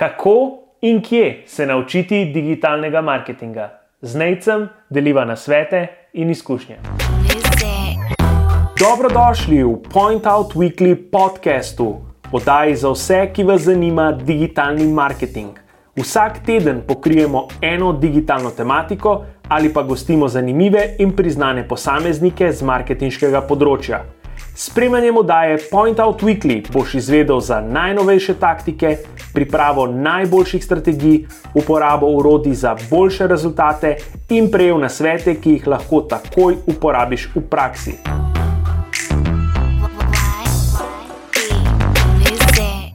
Kako in kje se naučiti digitalnega marketinga? Z Nejcem deliva na svete in izkušnje. Dobrodošli v Point Out Weekly podcastu, oddaji za vse, ki vas zanima digitalni marketing. Vsak teden pokrijemo eno digitalno tematiko ali pa gostimo zanimive in priznane posameznike z marketinškega področja. Spremljanjem oddaje Point Out Weekly boš izvedel za najnovejše taktike, pripravo najboljših strategij, uporabo urodij za boljše rezultate in prejel na svete, ki jih lahko takoj uporabiš v praksi.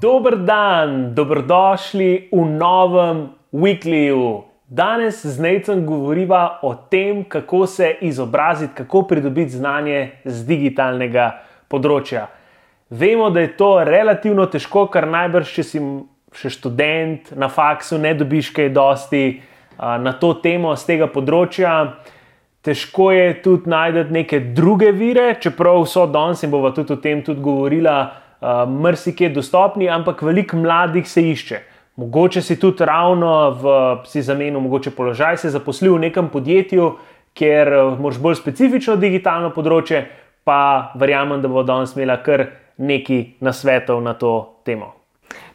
Dober dan, dobrodošli v novem Weeklyju. Danes z Necem govoriva o tem, kako se izobraziti, kako pridobiti znanje z digitalnega področja. Vemo, da je to relativno težko, kar najbrž, če si še študent na faksu, ne dobiš kaj dosti na to temo z tega področja. Težko je tudi najti neke druge vire, čeprav so danes in bomo tudi o tem tudi govorila, mrsikje dostopni, ampak veliko mladih se išče. Mogoče si tudi ravno v si zamenju, mogoče položaj, se zaposlil v nekem podjetju, kjer moraš bolj specifično digitalno področje, pa verjamem, da bo danes imela kar nekaj nasvetov na to temo.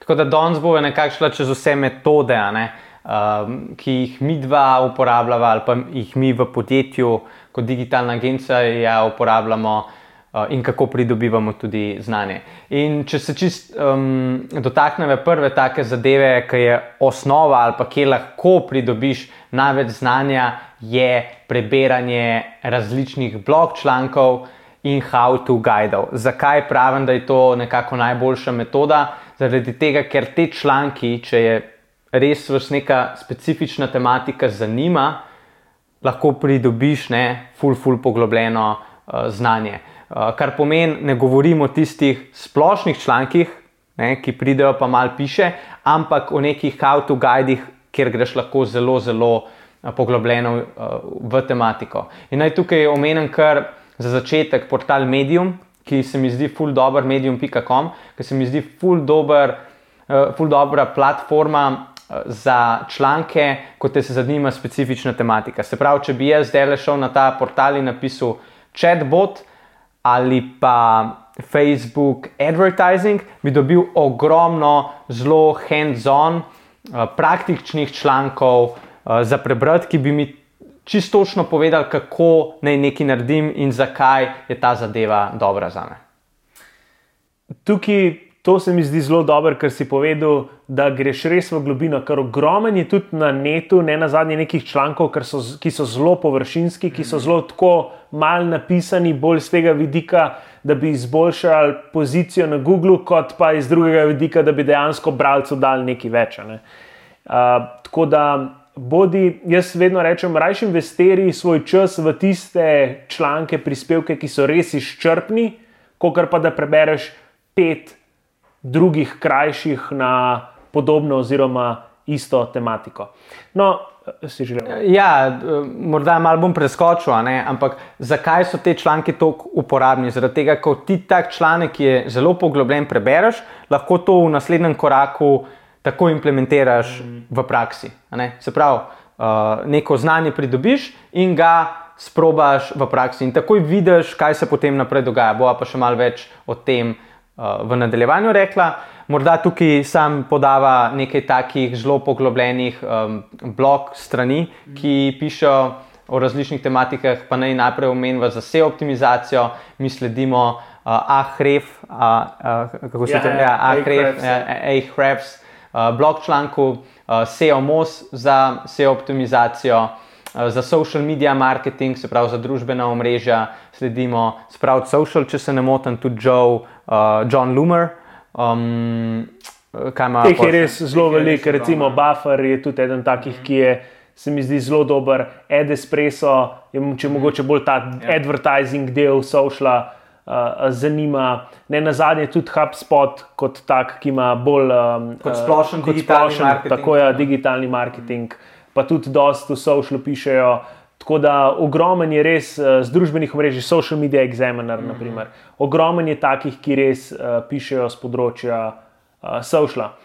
Tako da danes bo nekako šla čez vse metode, ne, um, ki jih mi dva uporabljava, ali pa jih mi v podjetju, kot digitalna agencija, ja, uporabljamo. Uh, in kako pridobivamo tudi znanje. In če se čist um, dotaknemo prve take zadeve, ki je osnova ali pa kje lahko pridobiš največ znanja, je preberanje različnih blog člankov, in how to guide. Zakaj pravim, da je to nekako najboljša metoda? Zaradi tega, ker te članki, če je res vas neka specifična tematika zanima, lahko pridobiš ne, full, full poglobljeno uh, znanje. Uh, kar pomeni, ne govorimo o tistih splošnih člankih, ne, ki pridejo pa mal piše, ampak o nekih how to guidih, kjer greš lahko zelo, zelo uh, poglobljeno uh, v tematiko. In naj tukaj omenim, kar za začetek portal Medium, ki se mi zdi full dobro, medium.com, ki se mi zdi full, dober, uh, full dobra platforma za članke, kot te se zanima specifična tematika. Se pravi, če bi jaz zdaj le šel na ta portal in napisal chatbot ali pa Facebook advertising, bi dobil ogromno, zelo hands-on, uh, praktičnih člankov uh, za prebrati, ki bi mi čisto točno povedali, kako naj nekaj naredim in zakaj je ta zadeva dobra za me. Tukaj to se mi zdi zelo dobro, ker si povedal, da greš res v globino, ker ogromen je tudi na netu, ne na zadnje nekih člankov, so, ki so zelo površinski, ki so zelo tako mal napisani, bolj z tega vidika, da bi izboljšali pozicijo na Googlu, kot pa iz drugega vidika, da bi dejansko bralcu dal nekaj več. Ne. Uh, tako da bodi, jaz vedno rečem, raje investiri svoj čas v tiste članke, prispevke, ki so res izčrpni, kot pa da prebereš pet drugih krajših na podobno oziroma isto tematiko. No, si želel. Ja, morda malo bom preskočil, ampak zakaj so te članke tako uporabni? Zaradi tega, ko ti tak članek, ki je zelo poglobljen, prebereš, lahko to v naslednjem koraku tako implementiraš mm. v praksi. Se pravi, neko znanje pridobiš in ga sprobaš v praksi, in takoj vidiš, kaj se potem naprej dogaja. Bova pa še malo več o tem v nadaljevanju rekla. Morda tukaj sam podava nekaj takih zelo poglobljenih um, blog strani, ki pišejo. O različnih tematikah, pa naj najprej omenimo za vse optimizacijo, mi sledimo uh, Ahref, uh, uh, kako se to imenuje, Ahref, Ahref, Eh, blog članku, uh, SEO MOS za SEO optimizacijo, uh, za social media marketing, se pravi za družbena omrežja, sledimo Sprout Social, če se ne motim, tudi Joe, uh, John Loomer. Um, Teh je res zelo veliko, recimo Buffer je tudi eden takih, ki je. Se mi zdi zelo dober, Edespresso, če mogoče bolj ta ja. advertising del sošla, uh, uh, zanima. Ne na zadnje, tudi HubSpot, kot tak, ki ima bolj um, kot splošen kot digitalni splošen, marketing. Tako je, digitalni marketing, pa tudi dosta v socialu pišejo. Tako da ogromen je res uh, z družbenih omrežij, social media examiner, mm -hmm. ogromen je takih, ki res uh, pišejo z področja uh, sociala.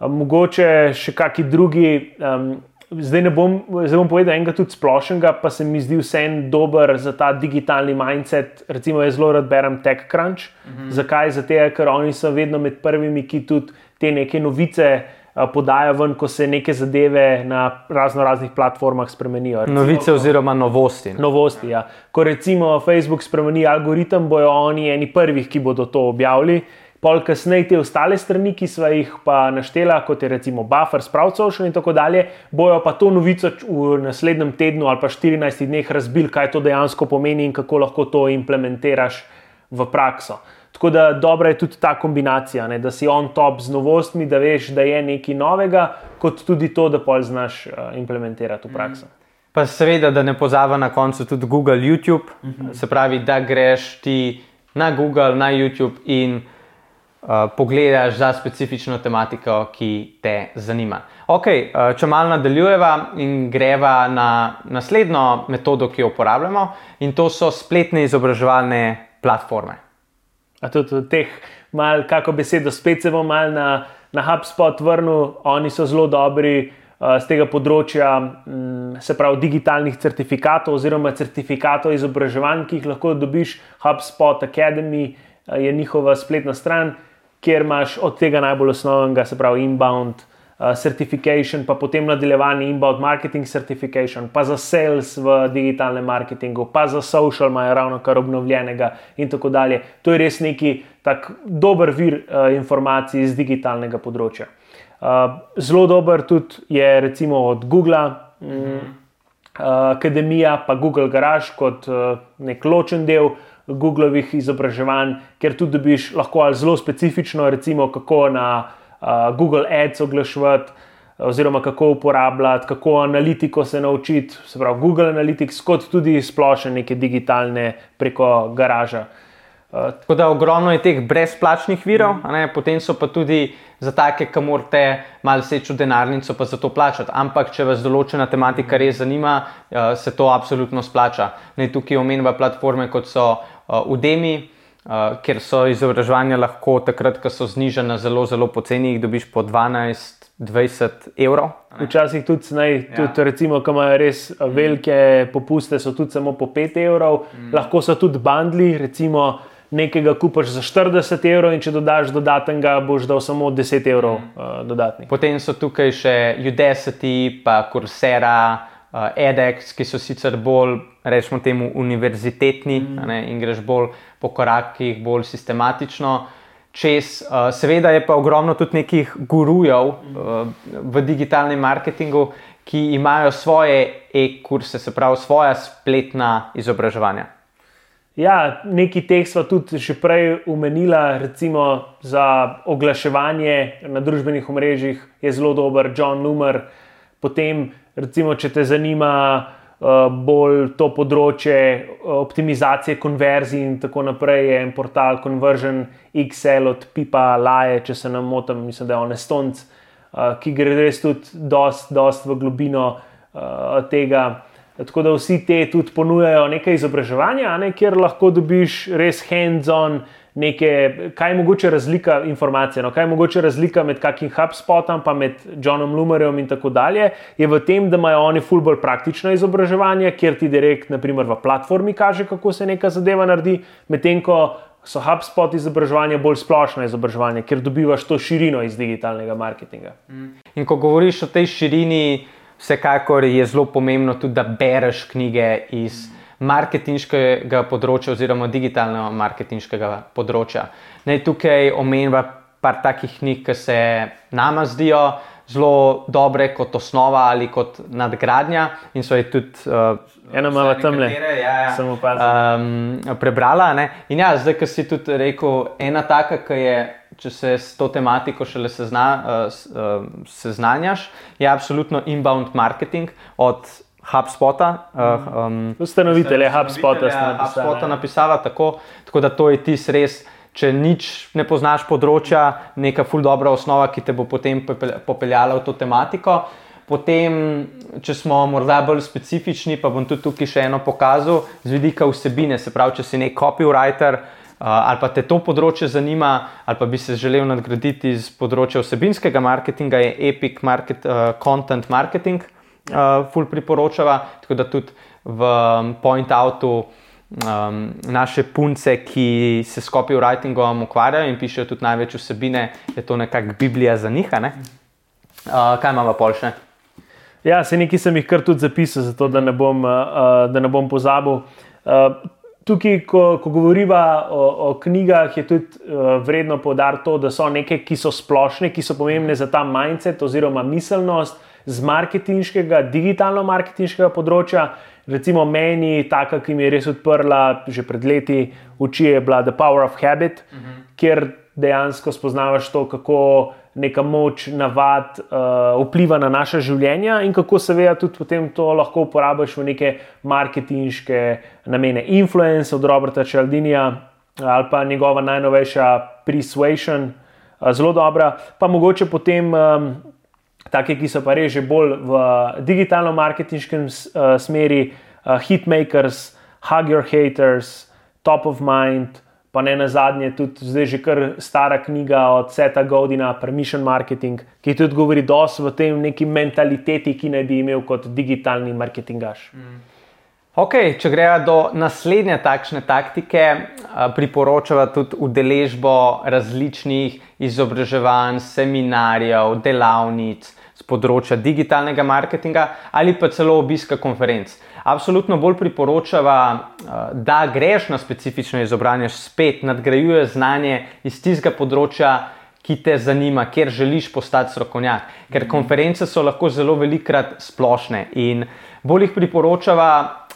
mogoče še kakšni drugi. Um, zdaj ne bom, zdaj bom povedal enega tudi splošnega, pa se mi zdi vseeno dober za ta digitalni mindset. Recimo, jaz zelo rad berem TechCrunch. Mhm. Zakaj? Zato, ker oni so vedno med prvimi, ki tudi te neke novice. Podaja ven, ko se neke zadeve na razno raznih platformah spremenijo. Recimo, Novice oziroma novosti. Novosti, ja. Ko recimo Facebook spremeni algoritem, bojo oni eni prvih, ki bodo to objavili. Pol kasneje te ostale strani, ki smo jih pa naštela, kot je recimo Buffer, Sprout Social in tako dalje, bojo pa to novico v naslednjem tednu ali pa 14 dneh razbil, kaj to dejansko pomeni in kako lahko to implementiraš v prakso. Tako da dobra je tudi ta kombinacija, ne, da si on top z novostmi, da veš, da je nekaj novega, kot tudi to, da pol znaš uh, implementirati v prakso. Pa seveda, da ne pozava na koncu tudi Google, YouTube, uh -huh. se pravi, da greš ti na Google, na YouTube in uh, pogledaš za specifično tematiko, ki te zanima. Ok, uh, če malo nadaljujeva in greva na naslednjo metodo, ki jo uporabljamo, in to so spletne izobraževalne platforme. A tudi od teh, malo kako besedo, spet se bom mal na, na HubSpot vrnil, oni so zelo dobri. Z tega področja, mm, se pravi, digitalnih certifikatov, oziroma certifikatov izobraževanj, ki jih lahko dobiš, HubSpot Academy je njihova spletna stran, kjer imaš od tega najbolj osnovnega, se pravi, inbound uh, certification, pa potem nadaljevanje inbound marketing certification, pa za sales v digitalnem marketingu, pa za social, imajo ravno kar obnovljenega in tako dalje. To je res neki tak dober vir uh, informacij iz digitalnega področja. Uh, zelo dober tudi je recimo od Google. Mm, Akademija, pa Google Garage kot nek ločen del, Googlovih izobraževanj, ker tudi dobiš lahko zelo specifično, recimo kako na uh, Google Ads oglaševati, oziroma kako uporabljati, kako analitiko se naučiti, se pravi Google Analytics, kot tudi splošne neke digitalne preko garaža. Tako da ogromno je teh brezplačnih virov, mm. potem so pa tudi za take, ki morate malo seči v denarnico, pa za to plačati. Ampak, če vas določena tematika res zanima, se to absolutno splača. Naj tukaj omenjava platforme, kot so uh, Udemy, uh, ker so izobraževanja lahko takrat, ko so znižena zelo, zelo poceni, jih dobiš po 12. 20 evrov. Včasih tudi, naj, tudi ja. recimo, ko imajo res velike popuste, so tudi samo po 5 evrov, mm. lahko so tudi bandli, recimo nekega kupaš za 40 evrov, in če dodaš dodatnega, boš dal samo 10 evrov mm. uh, dodatnih. Potem so tukaj še Udacity, pa Coursera, uh, edX, ki so sicer bolj, rečemo temu, univerzitetni mm. ne, in greš bolj po korakih, bolj sistematično. Čez, uh, seveda je pa ogromno tudi nekih gurujev uh, v digitalnem marketingu, ki imajo svoje e-kurse, se pravi, svoja spletna izobraževanja. Ja, nekaj teh smo tudi že prej umenila, recimo za oglaševanje na družbenih omrežjih je zelo dober John Numer, potem recimo, če te zanima uh, bolj to področje uh, optimizacije konverzij in tako naprej, je en portal Conversion XL od Pipa Laje, če se nam motim, mislim, da je on Estonc, uh, ki gre res tudi dost, dost v globino uh, tega. Tako da vsi te tudi ponujajo nekaj izobraževanja, ne, kjer lahko dobiš res hands-on neke, kaj je mogoče razlika informacije, no, kaj je mogoče razlika med kakim HubSpotom, pa med Johnom Lumerjem in tako dalje, je v tem, da imajo oni ful bolj praktično izobraževanje, kjer ti direkt, naprimer, v platformi kaže, kako se neka zadeva naredi, medtem ko so HubSpot izobraževanje bolj splošno izobraževanje, ker dobivaš to širino iz digitalnega marketinga. In ko govoriš o tej širini, vsekakor je zelo pomembno tudi, da bereš knjige iz. Marketinškega področja oziroma digitalnega marketinškega področja. Naj tukaj omenim par takih knjig, ki se nama zdijo zelo dobre kot osnova ali kot nadgradnja in so jih tudi. Uh, Eno malo tam le, ja, ja. sem opazil. Um, prebrala. Ne? In ja, zdaj, ki si tudi rekel, ena taka, ki je. Če se s to tematiko šele sezna, uh, uh, seznanjaš, je absolutno inbound marketing od HubSpota. Uh, um, Ustanovitelj HubSpota je HubSpota, HubSpota napisala tako, tako, da to je ti res. Če nič ne poznaš področja, neka ful dobra osnova, ki te bo potem popeljala v to tematiko. Potem, če smo morda bolj specifični, pa bom tudi tukaj še eno pokazal z vidika vsebine. Se pravi, če si nek copywriter, ali pa te to področje zanima, ali pa bi se želel nadgraditi z področja vsebinskega marketinga, je Epic market, uh, Content Marketing, uh, full priporočava, tako da tudi v um, Point Outu um, naše punce, ki se s copywritingom ukvarjajo in pišejo tudi največ vsebine, je to nekakšna Biblija za njih. Ne? Uh, kaj imamo pa še? Ja, se nekaj sem jih kar tudi zapisal, zato da ne bom, uh, da ne bom pozabil. Uh, tukaj, ko, ko govoriva o, o knjigah, je tudi uh, vredno povdariti to, da so neke, ki so splošne, ki so pomembne za ta mindset oziroma miselnost z marketinškega, digitalno-marketinškega področja. Recimo meni, taka, ki mi je res odprla že pred leti oči, je bila The Power of Habit, uh -huh. kjer dejansko spoznavaš to, kako neka moč, navad uh, vpliva na naše življenja in kako seveda tudi potem to lahko uporabiš v neke marketinške namene. Influence od Roberta Čaldinija ali pa njegova najnovejša Persuasion, uh, zelo dobra, pa mogoče potem. Um, Take, ki so pa res bolj v digitalno-marketinškem uh, smeri, uh, hitmakers, hug your haters, top of mind, uh, pa ne na zadnje, tudi zdaj že kar stara knjiga od Seta Godina, Permission Marketing, ki tudi govori dosti v tem neki mentaliteti, ki naj bi imel kot digitalni marketingaš. Mm. Ok, če gremo do naslednje takšne taktike, priporočava tudi udeležbo različnih izobraževanj, seminarjev, delavnic z področja digitalnega marketinga ali pa celo obiska konferenc absolutno bolj priporočava, eh, da greš na specifično izobraževanje, spet nadgrajuješ znanje iz tistega področja, ki te zanima, kjer želiš postati strokovnjak. Ker mhm. konference so lahko zelo velikrat splošne in bolj jih priporočava,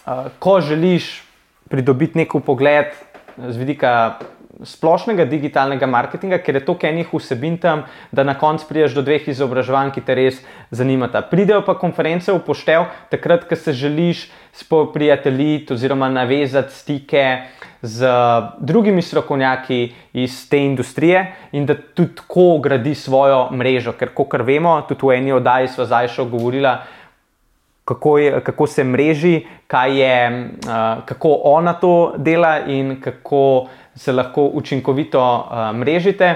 eh, ko želiš pridobiti neko pogled z vidika splošnega digitalnega marketinga, ker je to enih vsebin tam, da na koncu prideš do dveh izobraževanj, ki te res zanimata. Pridejo pa konference v poštev, takrat, ko se želiš spoprijateljiti oziroma navezati stike z drugimi strokovnjaki iz te industrije in da tudi tako gradi svojo mrežo. Ker, kot vemo, tudi v eni oddaji smo zdaj še govorili. Kako, je, kako se mreži, je, uh, kako ona to dela, in kako uh, se lahko učinkovito uh, mrežite.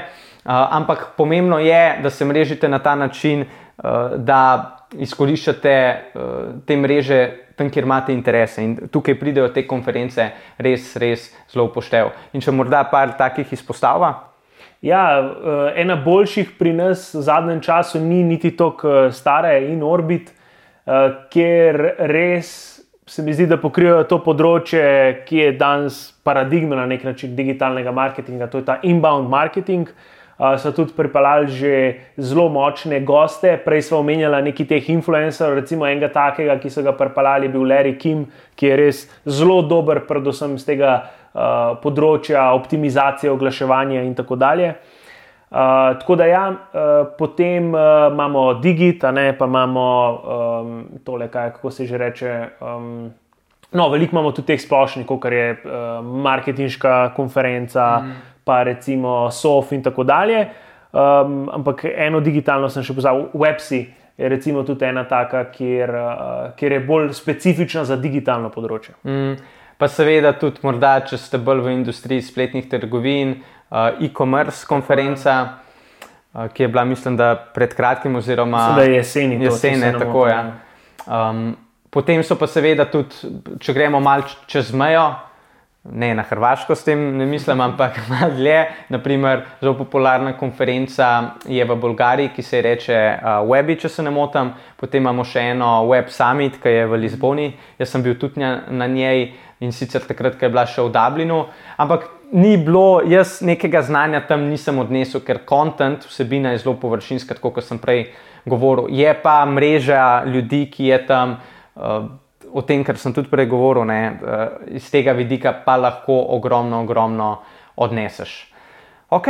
Uh, ampak pomembno je, da se mrežite na ta način, uh, da izkoriščate uh, te mreže tam, kjer imate interese. In tukaj pridejo te konference res, res zelo upoštev. In če morda par takih izpostava. Ja, ena boljših pri nas v zadnjem času ni niti tako stara in orbit, ker res se mi zdi, da pokrivajo to področje, ki je danes paradigma na nek način digitalnega marketinga, to je ta inbound marketing. Uh, so tudi pripeljali že zelo močne goste. Prej smo omenjali nekaj teh influencerjev, recimo enega takega, ki so ga pripeljali, bil Larry Kim, ki je res zelo dober, predvsem z tega uh, področja optimizacije, oglaševanja in tako dalje. Tako da, ja, uh, potem uh, imamo Digit, ne, pa imamo um, tole, kaj, kako se že reče. Um, No, veliko imamo tudi teh splošnih, kot je uh, marketinška konferenca, mm. pa recimo SOF in tako dalje. Um, ampak eno digitalno sem še pozval, Websi je recimo tudi ena taka, kjer, uh, kjer je bolj specifična za digitalno področje. Mm. Pa seveda tudi, morda, če ste bolj v industriji spletnih trgovin, uh, e-commerce konferenca. Uh, ki je bila, mislim, da pred kratkim, oziroma jeseni, jeseni, tako je. Ja. Um, Potem so pa seveda tudi, če gremo malo čez mejo, ne na Hrvaško, s tem ne mislim, ampak malo dlje. Naprimer, zelo popularna konferenca je v Bolgariji, ki se imenuje uh, Webi, če se ne motim. Potem imamo še eno Web Summit, ki je v Lizboni. Jaz sem bil tudi na njej in sicer takrat, ko je bila še v Dublinu. Ampak ni bilo, jaz nekega znanja tam nisem odnesel, ker kontent, vsebina je zelo površinska, kot sem prej govoril. Je pa mreža ljudi, ki je tam o tem, kar sem tudi prej govoril, ne, eh, iz tega vidika pa lahko ogromno, ogromno odneseš. Ok.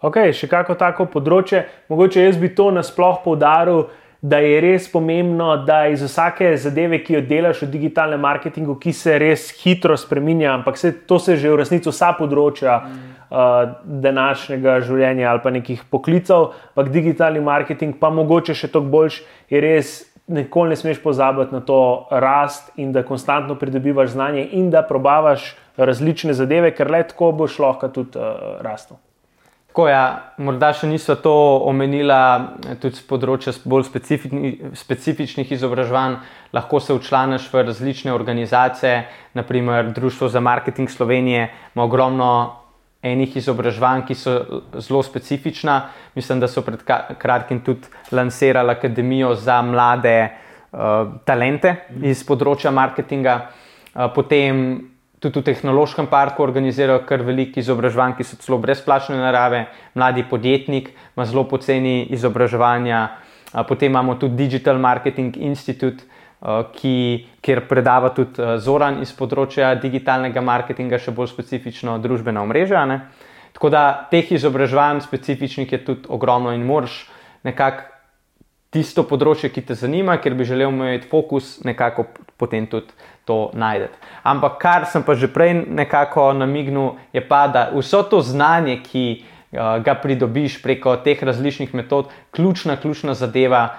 Ok, še kako tako področje. Mogoče jaz bi to nasplošno poudaril, da je res pomembno, da iz vsake zadeve, ki jo delaš v digitalnem marketingu, ki se res hitro spremenja, ampak se, to se že v resnici vsa področja mm. uh, današnjega življenja ali pa nekih poklicev, ampak digitalni marketing, pa mogoče še toliko boljši, je res nikoli ne smeš pozabiti na to rast in da konstantno pridobivaš znanje in da probavaš različne zadeve, ker le tako boš lahko tudi uh, rastel. Tako ja, morda še niso to omenila tudi z področja bolj specifični, specifičnih izobraževanj. Lahko se učlaniš v različne organizacije, naprimer Društvo za marketing Slovenije ima ogromno enih izobraževanj, ki so zelo specifična. Mislim, da so pred kratkim tudi lansirali Akademijo za mlade uh, talente iz področja marketinga. Uh, potem tudi v tehnološkem parku organizirajo kar veliko izobraževanj, ki so celo brezplačne narave, mladi podjetnik ima zelo poceni izobraževanja. Potem imamo tudi Digital Marketing Institute, ki, kjer predava tudi Zoran iz področja digitalnega marketinga, še bolj specifično družbena omrežja. Ne? Tako da teh izobraževanj specifičnih je tudi ogromno in moraš nekako tisto področje, ki te zanima, ker bi želel imeti fokus, nekako potem tudi to najdete. Ampak kar sem pa že prej nekako namignil, je pa, da vso to znanje, ki uh, ga pridobiš preko teh različnih metod, ključna, ključna zadeva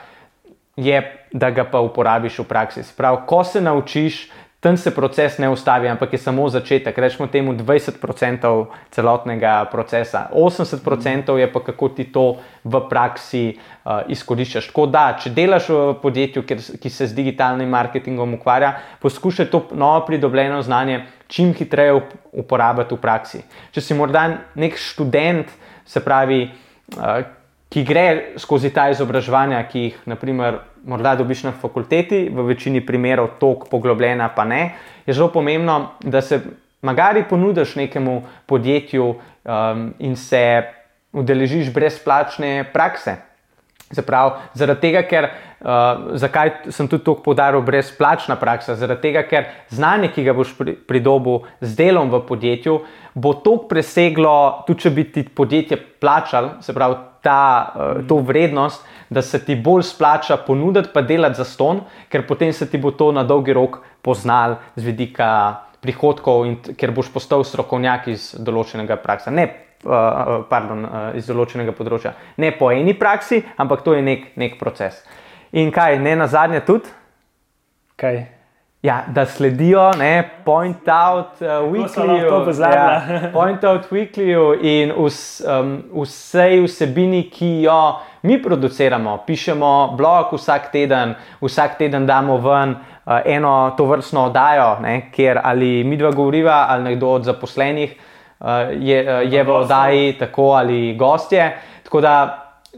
je, da ga pa uporabiš v praksi. Prav, ko se naučiš, tam se proces ne ustavi, ampak je samo začetek. Rečemo temu 20% celotnega procesa, 80% je pa kako ti to v praksi uh, izkoriščaš. Tako da, če delaš v podjetju, ki se z digitalnim marketingom ukvarja, poskušaj to novo pridobljeno znanje čim hitreje uporabiti v praksi. Če si morda nek študent, se pravi, uh, ki gre skozi ta izobraževanja, ki jih naprimer, morda dobiš na fakulteti, v večini primerov tok poglobljena, pa ne, je zelo pomembno, da se magari ponudiš nekemu podjetju um, in se udeležiš brezplačne prakse. Zaprav, zaradi tega, ker uh, zakaj sem tudi tako podaril brezplačna praksa? Zaradi tega, ker znanje, ki ga boš pri, pridobil z delom v podjetju, bo toliko preseglo, tudi če bi ti podjetje plačalo, se pravi, ta, uh, to vrednost, da se ti bolj splača ponuditi, pa delati za ston, ker potem se ti bo to na dolgi rok poznal z vidika prihodkov in ker boš postal strokovnjak iz določenega praksa. Ne, pardon, uh, iz določenega področja. Ne po eni praksi, ampak to je nek, nek proces. In kaj, ne na zadnje tudi? Kaj? Ja, da sledijo ne, Point Out uh, Weekly, ja, Point Out Weekly in vs, um, vsej vsebini, ki jo mi produciramo. Pišemo blog vsak teden, vsak teden damo ven uh, eno to vrstno oddajo, ne, kjer ali mi dva govoriva, ali nekdo od zaposlenih je, uh, je v oddaji, tako ali gostje. Tako da,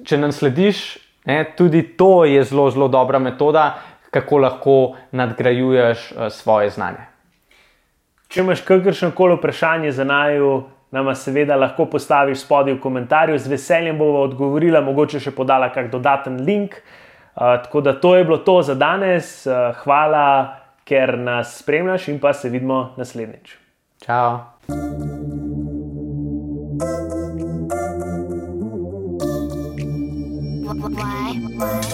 če nam slediš, ne, tudi to je zelo, zelo dobra metoda kako lahko nadgrajuješ uh, svoje znanje. Če imaš kakršno koli vprašanje za naju, nam seveda lahko postaviš spodaj v komentarju, z veseljem bomo odgovorili, mogoče še podala kak dodaten link. Uh, tako da to je bilo to za danes. Uh, hvala, ker nas spremljaš in pa se vidimo naslednjič. Ciao. smile.